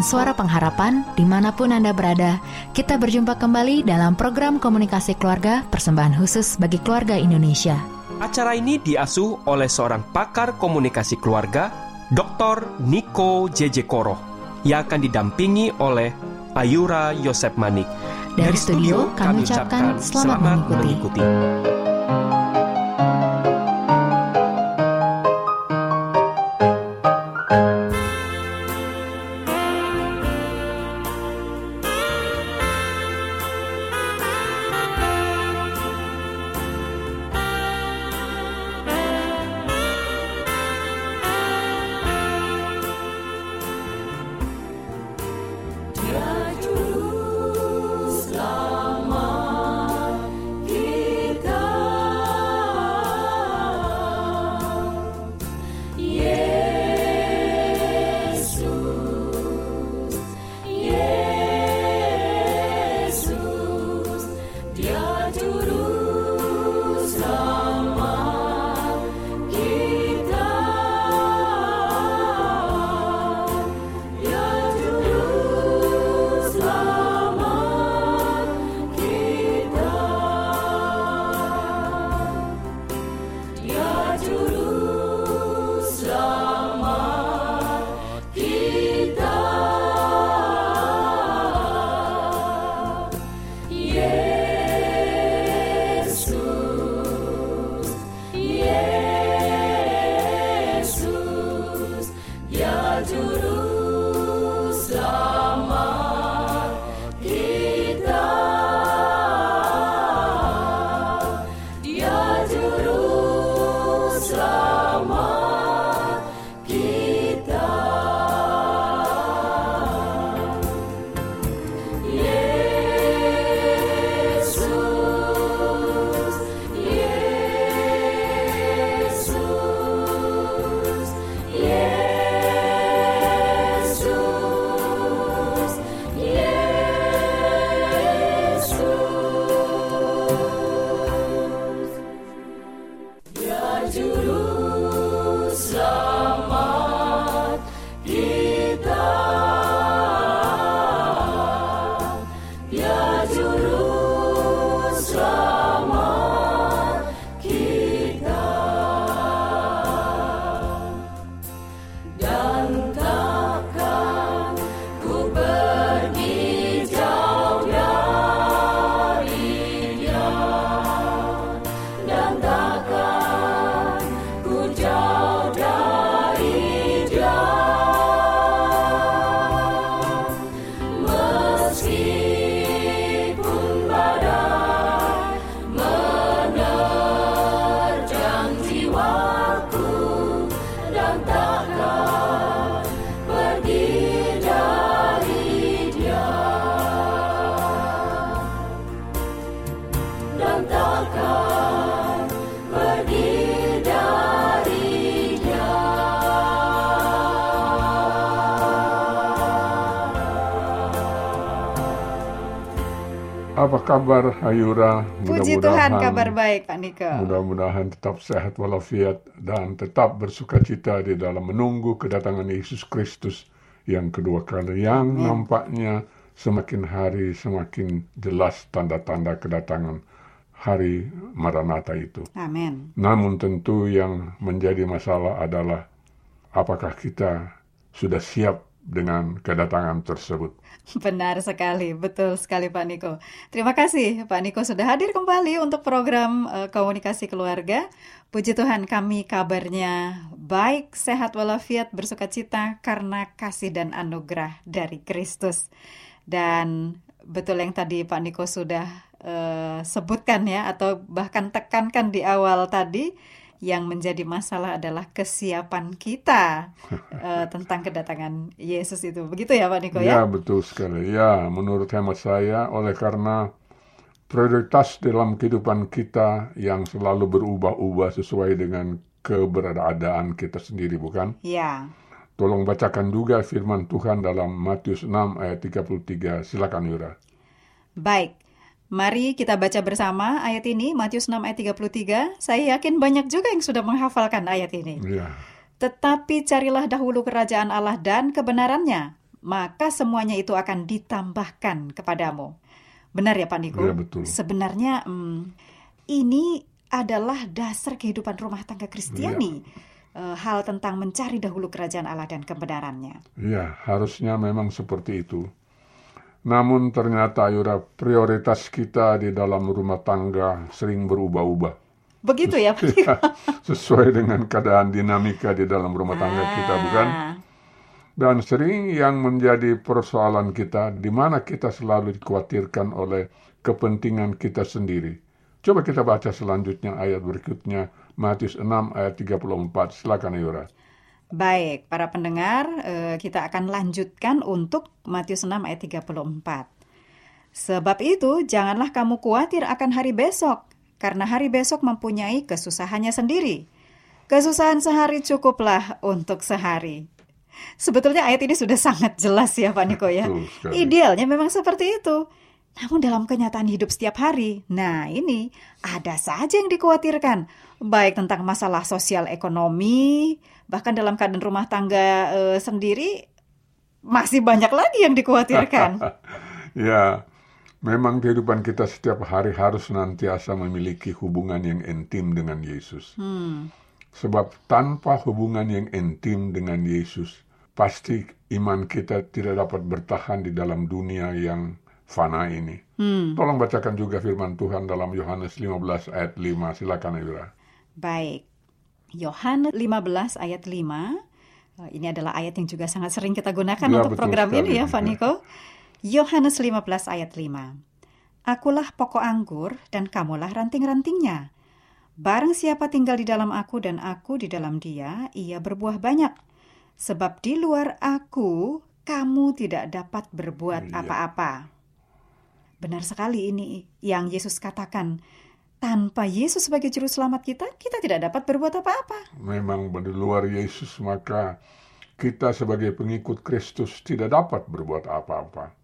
Advent Suara Pengharapan, di mana pun Anda berada, kita berjumpa kembali dalam program komunikasi keluarga persembahan khusus bagi keluarga Indonesia. Acara ini diasuh oleh seorang pakar komunikasi keluarga, Dr. Niko JJ Koro, yang akan didampingi oleh Ayura Yosep Manik. Dari studio, kami ucapkan selamat mengikuti. Kita kabar Hayura? Puji Tuhan kabar baik Pak Niko. Mudah-mudahan tetap sehat walafiat dan tetap bersuka cita di dalam menunggu kedatangan Yesus Kristus yang kedua kali yang Amin. nampaknya semakin hari semakin jelas tanda-tanda kedatangan hari Maranatha itu. Amin. Namun tentu yang menjadi masalah adalah apakah kita sudah siap dengan kedatangan tersebut. Benar sekali, betul sekali Pak Niko. Terima kasih Pak Niko sudah hadir kembali untuk program uh, komunikasi keluarga. Puji Tuhan kami kabarnya baik, sehat walafiat, bersuka cita karena kasih dan anugerah dari Kristus. Dan betul yang tadi Pak Niko sudah uh, sebutkan ya atau bahkan tekankan di awal tadi yang menjadi masalah adalah kesiapan kita uh, tentang kedatangan Yesus itu. Begitu ya Pak Niko ya? Ya betul sekali. Ya menurut hemat saya oleh karena prioritas dalam kehidupan kita yang selalu berubah-ubah sesuai dengan keberadaan kita sendiri bukan? Ya. Tolong bacakan juga firman Tuhan dalam Matius 6 ayat 33. Silakan Yura. Baik. Mari kita baca bersama ayat ini, Matius 6 ayat 33. Saya yakin banyak juga yang sudah menghafalkan ayat ini. Ya. Tetapi carilah dahulu kerajaan Allah dan kebenarannya, maka semuanya itu akan ditambahkan kepadamu. Benar ya Pak Niko? Ya, betul. Sebenarnya hmm, ini adalah dasar kehidupan rumah tangga Kristiani. Ya. hal tentang mencari dahulu kerajaan Allah dan kebenarannya. Ya, harusnya memang seperti itu. Namun ternyata Yura prioritas kita di dalam rumah tangga sering berubah-ubah. Begitu ya Pak? Ya, sesuai dengan keadaan dinamika di dalam rumah tangga ah. kita bukan? Dan sering yang menjadi persoalan kita di mana kita selalu dikhawatirkan oleh kepentingan kita sendiri. Coba kita baca selanjutnya ayat berikutnya Matius 6 ayat 34. Silakan Yura. Baik, para pendengar, eh, kita akan lanjutkan untuk Matius 6 ayat 34. Sebab itu, janganlah kamu khawatir akan hari besok, karena hari besok mempunyai kesusahannya sendiri. Kesusahan sehari cukuplah untuk sehari. Sebetulnya ayat ini sudah sangat jelas ya Pak Niko ya. Idealnya memang seperti itu. Namun dalam kenyataan hidup setiap hari, nah ini ada saja yang dikhawatirkan. Baik tentang masalah sosial ekonomi, bahkan dalam keadaan rumah tangga e, sendiri masih banyak lagi yang dikhawatirkan. ya, memang kehidupan kita setiap hari harus nantiasa memiliki hubungan yang intim dengan Yesus. Hmm. Sebab tanpa hubungan yang intim dengan Yesus, pasti iman kita tidak dapat bertahan di dalam dunia yang fana ini. Hmm. Tolong bacakan juga firman Tuhan dalam Yohanes 15 ayat 5. Silakan Ira. Baik. Yohanes 15 ayat 5. Eh, ini adalah ayat yang juga sangat sering kita gunakan ya, untuk program sekali. ini ya, Faniko. Yohanes 15 ayat 5. Akulah pokok anggur dan kamulah ranting-rantingnya. Barang siapa tinggal di dalam aku dan aku di dalam dia, ia berbuah banyak. Sebab di luar aku, kamu tidak dapat berbuat iya. apa-apa. Benar sekali ini yang Yesus katakan tanpa Yesus sebagai juru selamat kita, kita tidak dapat berbuat apa-apa. Memang di luar Yesus maka kita sebagai pengikut Kristus tidak dapat berbuat apa-apa.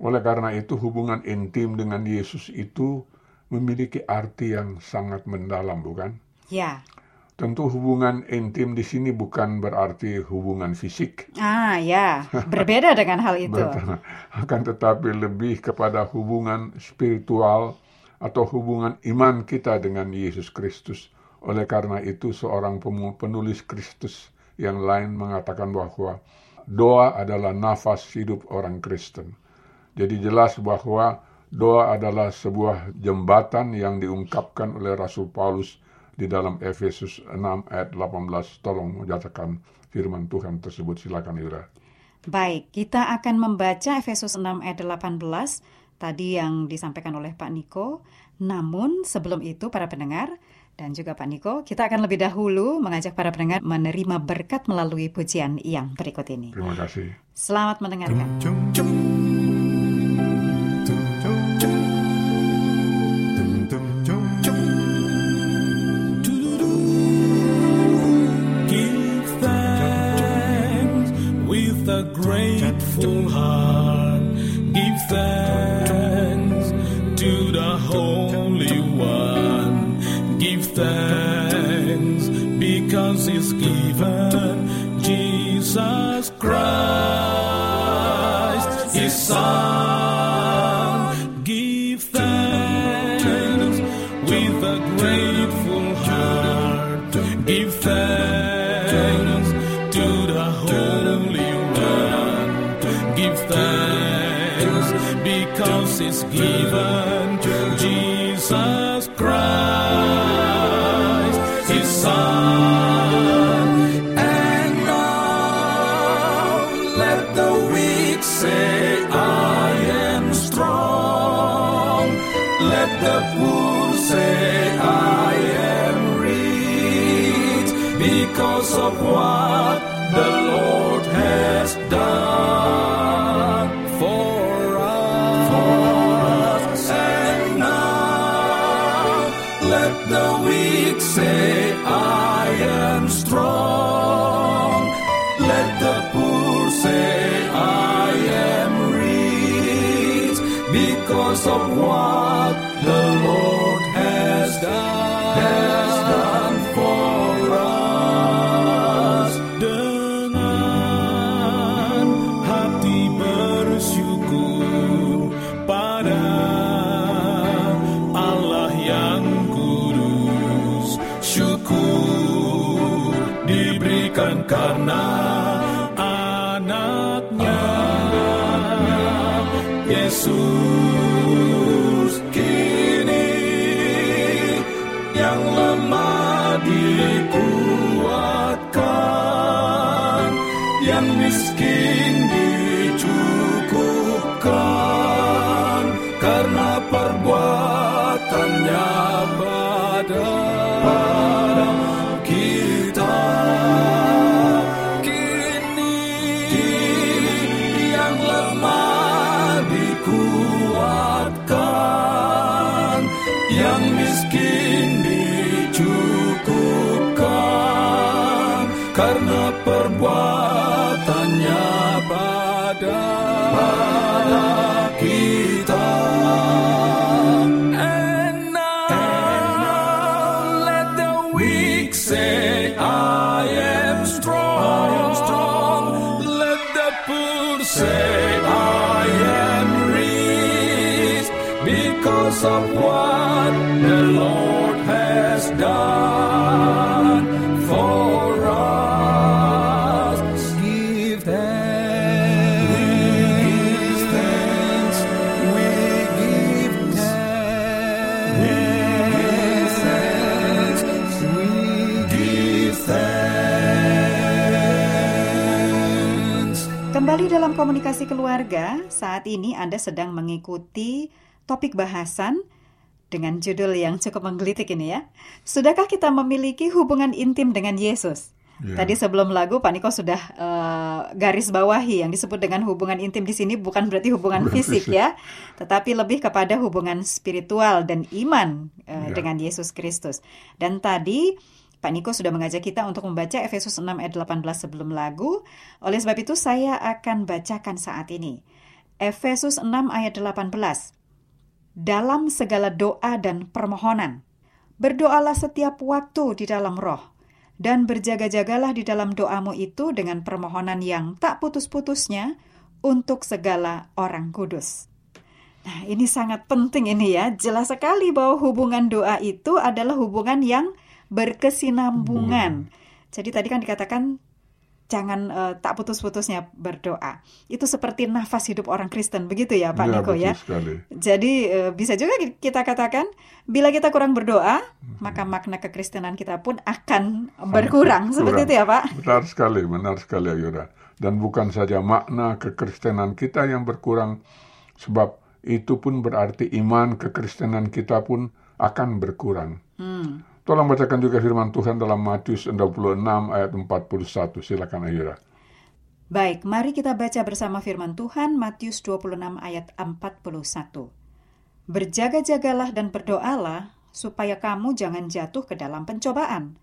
Oleh karena itu hubungan intim dengan Yesus itu memiliki arti yang sangat mendalam, bukan? Ya. Tentu hubungan intim di sini bukan berarti hubungan fisik. Ah, ya. Berbeda dengan hal itu. Akan tetapi lebih kepada hubungan spiritual atau hubungan iman kita dengan Yesus Kristus. Oleh karena itu seorang penulis Kristus yang lain mengatakan bahwa doa adalah nafas hidup orang Kristen. Jadi jelas bahwa doa adalah sebuah jembatan yang diungkapkan oleh Rasul Paulus di dalam Efesus 6 ayat 18. Tolong menjatakan firman Tuhan tersebut. Silakan Ira. Baik, kita akan membaca Efesus 6 ayat 18 tadi yang disampaikan oleh Pak Niko. Namun sebelum itu para pendengar dan juga Pak Niko, kita akan lebih dahulu mengajak para pendengar menerima berkat melalui pujian yang berikut ini. Terima kasih. Selamat mendengarkan. His Son. And now let the weak say, I am strong. Let the poor say, I am rich because of what perbuatannya pada kita. And now let the weak say I am strong. Let the poor say I am rich because of what the Lord Kembali dalam komunikasi keluarga, saat ini Anda sedang mengikuti topik bahasan dengan judul yang cukup menggelitik ini ya. Sudahkah kita memiliki hubungan intim dengan Yesus? Ya. Tadi sebelum lagu Pak Niko sudah eh, garis bawahi yang disebut dengan hubungan intim di sini bukan berarti hubungan fisik ya, tetapi lebih kepada hubungan spiritual dan iman eh, Ya. dengan Yesus Kristus. Dan tadi Pak Niko sudah mengajak kita untuk membaca Efesus 6 ayat 18 sebelum lagu. Oleh sebab itu saya akan bacakan saat ini. Efesus 6 ayat 18. Dalam segala doa dan permohonan, berdoalah setiap waktu di dalam roh, dan berjaga-jagalah di dalam doamu itu dengan permohonan yang tak putus-putusnya untuk segala orang kudus. Nah, ini sangat penting ini ya. Jelas sekali bahwa hubungan doa itu adalah hubungan yang berkesinambungan. Jadi tadi kan dikatakan jangan eh, tak putus-putusnya berdoa. Itu seperti nafas hidup orang Kristen, begitu ya Pak Ya, Niko ya. sekali. Jadi eh, bisa juga kita katakan bila kita kurang berdoa, Hmm. maka makna kekristenan kita pun akan berkurang. Seperti Kurang. itu ya Pak? Benar sekali, benar sekali Ayura. Dan bukan saja makna kekristenan kita yang berkurang, sebab itu pun berarti iman kekristenan kita pun akan berkurang. Hmm. Tolong bacakan juga firman Tuhan dalam Matius 26 ayat 41. Silakan Ayura. Baik, mari kita baca bersama firman Tuhan Matius 26 ayat 41. Berjaga-jagalah dan berdoalah supaya kamu jangan jatuh ke dalam pencobaan.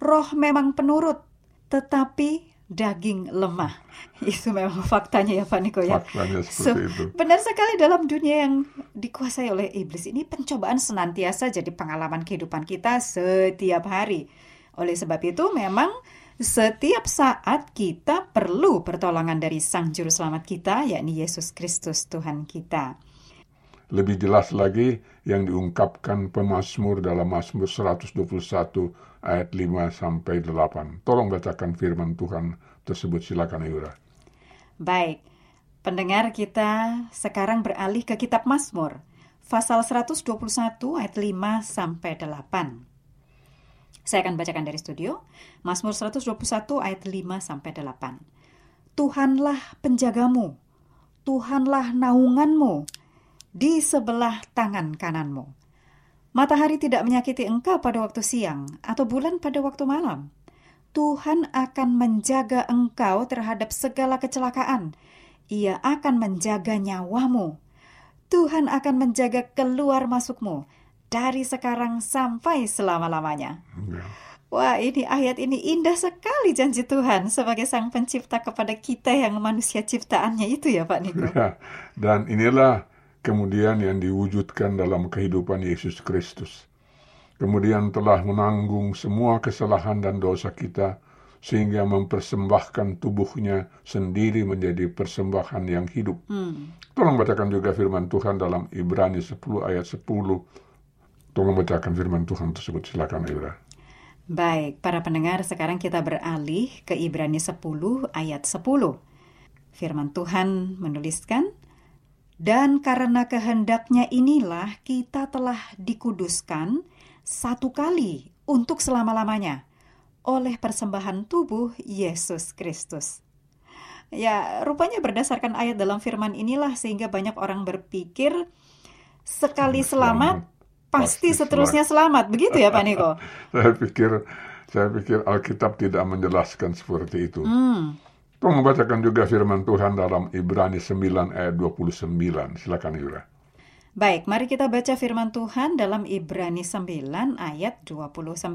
Roh memang penurut, tetapi daging lemah. Itu memang faktanya ya Pak Niko ya. Faktanya seperti So, itu. benar sekali dalam dunia yang dikuasai oleh iblis ini pencobaan senantiasa jadi pengalaman kehidupan kita setiap hari. Oleh sebab itu memang setiap saat kita perlu pertolongan dari Sang Juru Selamat kita yakni Yesus Kristus Tuhan kita. Lebih jelas lagi yang diungkapkan pemazmur dalam Mazmur 121 ayat 5 sampai 8. Tolong bacakan firman Tuhan tersebut silakan Yura. Baik, pendengar kita sekarang beralih ke kitab Mazmur, pasal 121 ayat 5 sampai 8. Saya akan bacakan dari studio, Mazmur 121 ayat 5 sampai 8. Tuhanlah penjagamu, Tuhanlah naunganmu di sebelah tangan kananmu. Matahari tidak menyakiti engkau pada waktu siang atau bulan pada waktu malam. Tuhan akan menjaga engkau terhadap segala kecelakaan. Ia akan menjaga nyawamu. Tuhan akan menjaga keluar masukmu dari sekarang sampai selama-lamanya. Ya. Wah, ini ayat ini indah sekali janji Tuhan sebagai sang pencipta kepada kita yang manusia ciptaannya itu ya Pak Niko. Ya, dan inilah kemudian yang diwujudkan dalam kehidupan Yesus Kristus. Kemudian telah menanggung semua kesalahan dan dosa kita sehingga mempersembahkan tubuhnya sendiri menjadi persembahan yang hidup. Tolong bacakan juga firman Tuhan dalam Ibrani 10 ayat 10. Tolong bacakan firman Tuhan tersebut. Silakan Ibra. Baik, para pendengar, sekarang kita beralih ke Ibrani 10 ayat 10. Firman Tuhan menuliskan, Dan karena kehendaknya inilah kita telah dikuduskan satu kali untuk selama-lamanya oleh persembahan tubuh Yesus Kristus. Ya, rupanya berdasarkan ayat dalam firman inilah sehingga banyak orang berpikir sekali selamat, pasti pasti seterusnya selamat. Begitu ya Pak Niko? Saya pikir saya pikir Alkitab tidak menjelaskan seperti itu. Hmm. Tolong membacakan juga firman Tuhan dalam Ibrani 9 ayat 29. Silakan Ibra. Baik, mari kita baca firman Tuhan dalam Ibrani 9 ayat 29.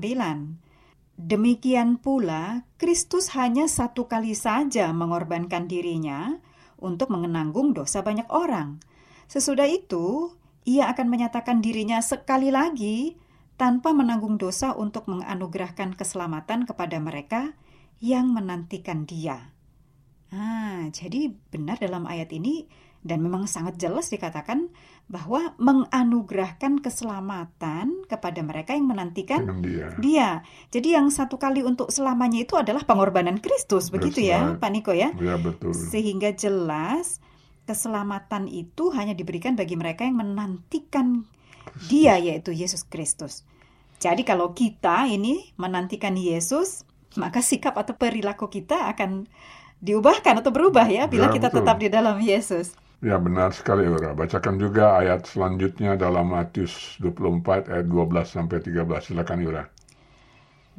Demikian pula, Kristus hanya satu kali saja mengorbankan dirinya untuk mengenanggung dosa banyak orang. Sesudah itu, ia akan menyatakan dirinya sekali lagi tanpa menanggung dosa untuk menganugerahkan keselamatan kepada mereka yang menantikan dia. Ah, jadi benar dalam ayat ini dan memang sangat jelas dikatakan bahwa menganugerahkan keselamatan kepada mereka yang menantikan dia. dia. Jadi yang satu kali untuk selamanya itu adalah pengorbanan Kristus, begitu ya. Pak Niko ya? Ya betul. Sehingga jelas keselamatan itu hanya diberikan bagi mereka yang menantikan dia yaitu Yesus Kristus. Jadi kalau kita ini menantikan Yesus, maka sikap atau perilaku kita akan diubahkan atau berubah ya bila Ya, kita betul. tetap di dalam Yesus. Ya benar sekali Ibra. Bacakan juga ayat selanjutnya dalam Matius 24 ayat 12 sampai 13. Silakan Ibra.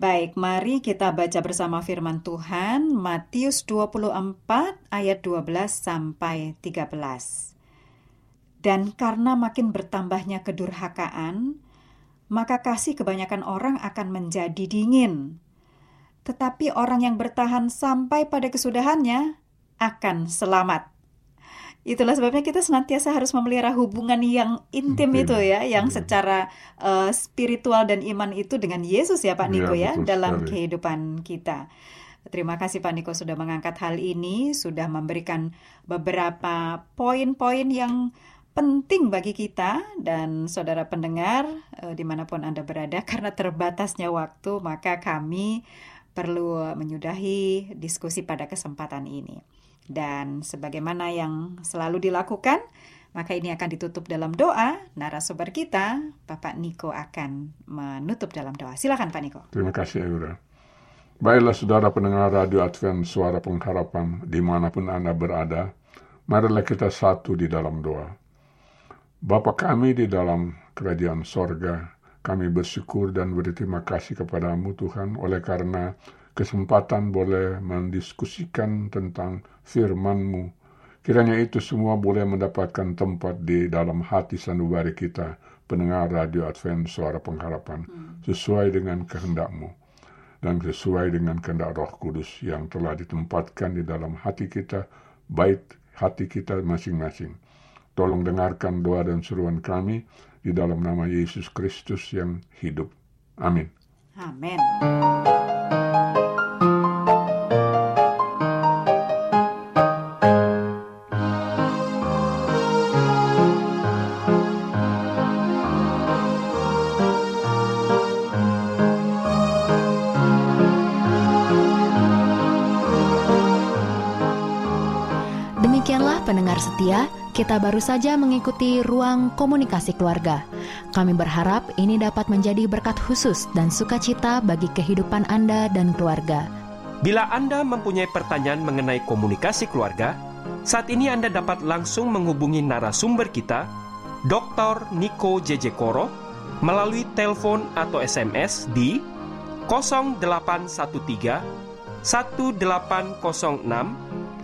Baik, mari kita baca bersama firman Tuhan Matius 24 ayat 12 sampai 13. Dan karena makin bertambahnya kedurhakaan, maka kasih kebanyakan orang akan menjadi dingin. Tetapi orang yang bertahan sampai pada kesudahannya akan selamat. Itulah sebabnya kita senantiasa harus memelihara hubungan yang intim Intim. itu ya, yang Iya. secara eh, spiritual dan iman itu dengan Yesus ya Pak Iya, Niko ya dalam sekali. kehidupan kita. Terima kasih Pak Niko sudah mengangkat hal ini, sudah memberikan beberapa poin-poin yang penting bagi kita dan saudara pendengar eh, di mana pun Anda berada karena terbatasnya waktu maka kami perlu menyudahi diskusi pada kesempatan ini. Dan sebagaimana yang selalu dilakukan, maka ini akan ditutup dalam doa. Narasumber kita, Bapak Niko akan menutup dalam doa. Silakan Pak Niko. Terima kasih Ibra. Baiklah saudara pendengar Radio Advent Suara Pengharapan di mana pun Anda berada, marilah kita satu di dalam doa. Bapa kami di dalam kerajaan sorga, kami bersyukur dan berterima kasih kepadamu Tuhan oleh karena kesempatan boleh mendiskusikan tentang firman-Mu. Kiranya itu semua boleh mendapatkan tempat di dalam hati sanubari kita, pendengar Radio Advent Suara Pengharapan, sesuai dengan kehendak-Mu. dan sesuai dengan kehendak Roh Kudus yang telah ditempatkan di dalam hati kita, baik hati kita masing-masing. Tolong dengarkan doa dan seruan kami di dalam nama Yesus Kristus yang hidup. Amin. Amin. Kita baru saja mengikuti ruang komunikasi keluarga. Kami berharap ini dapat menjadi berkat khusus dan sukacita bagi kehidupan Anda dan keluarga. Bila Anda mempunyai pertanyaan mengenai komunikasi keluarga, saat ini Anda dapat langsung menghubungi narasumber kita, Dr. Niko JJ Koro, melalui telepon atau SMS di 0813 1806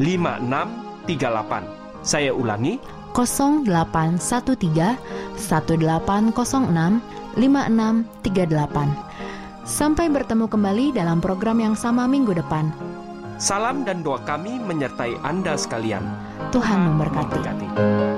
5638. Saya ulangi, 0813 1806 5638. Sampai bertemu kembali dalam program yang sama minggu depan. salam dan doa kami menyertai Anda sekalian. Tuhan memberkati. Memberkati.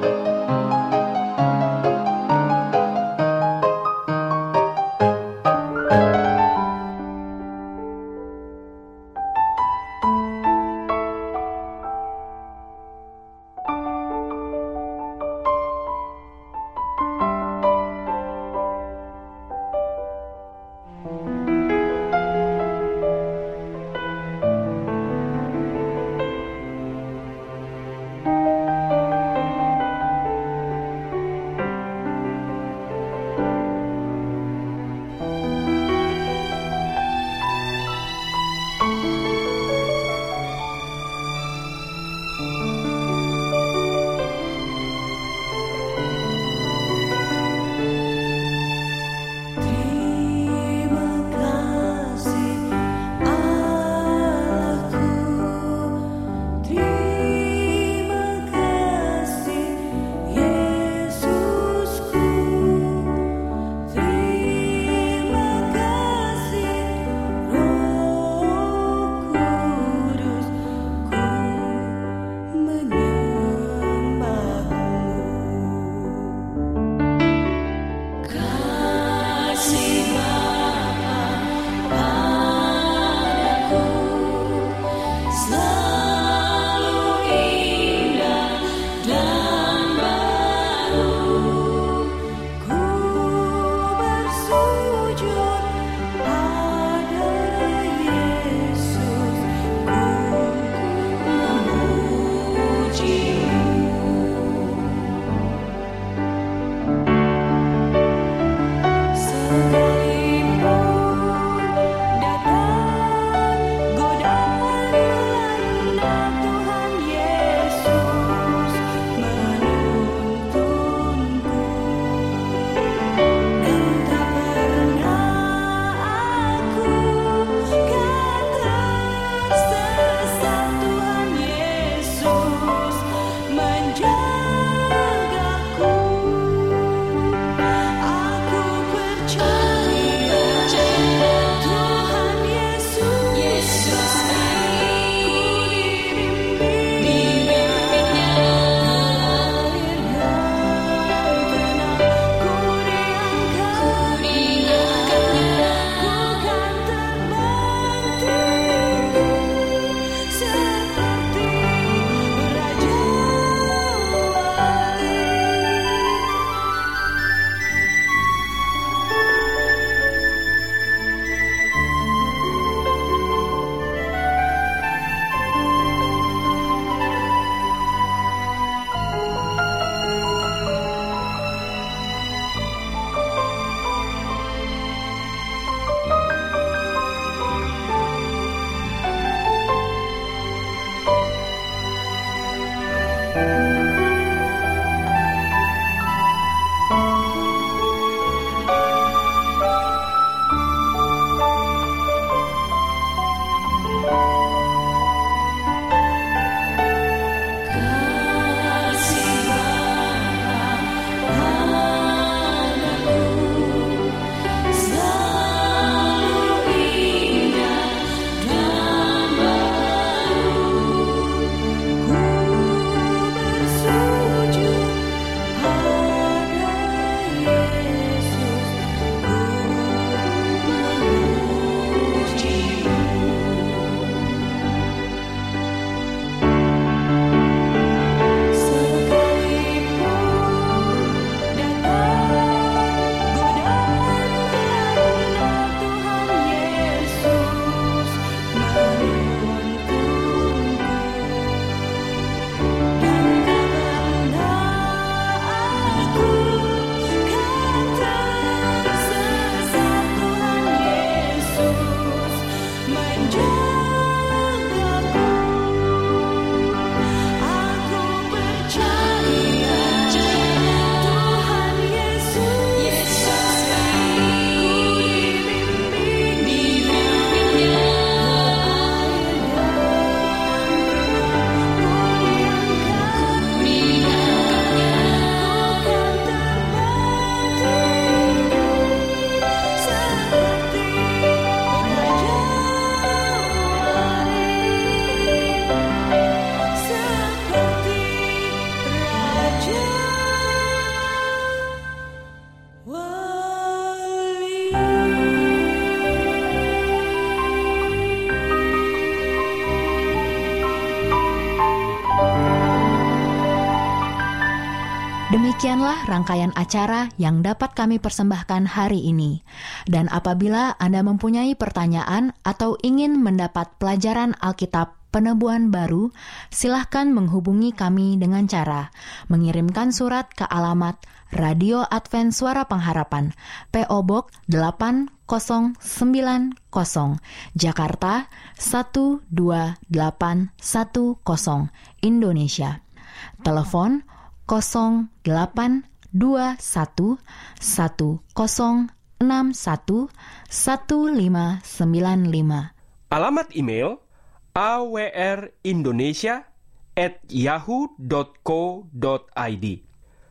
Rangkaian acara yang dapat kami persembahkan hari ini. Dan apabila Anda mempunyai pertanyaan atau ingin mendapat pelajaran Alkitab penebuan baru, silahkan menghubungi kami dengan cara mengirimkan surat ke alamat Radio Advent Suara Pengharapan, PO Box 8090, Jakarta 12810, Indonesia. Telepon 0821 1061 1595. Alamat email awrindonesia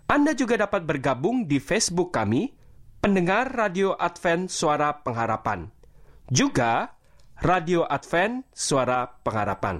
Anda juga dapat bergabung di Facebook kami, pendengar Radio Advent Suara Pengharapan. Juga Radio Advent Suara Pengharapan.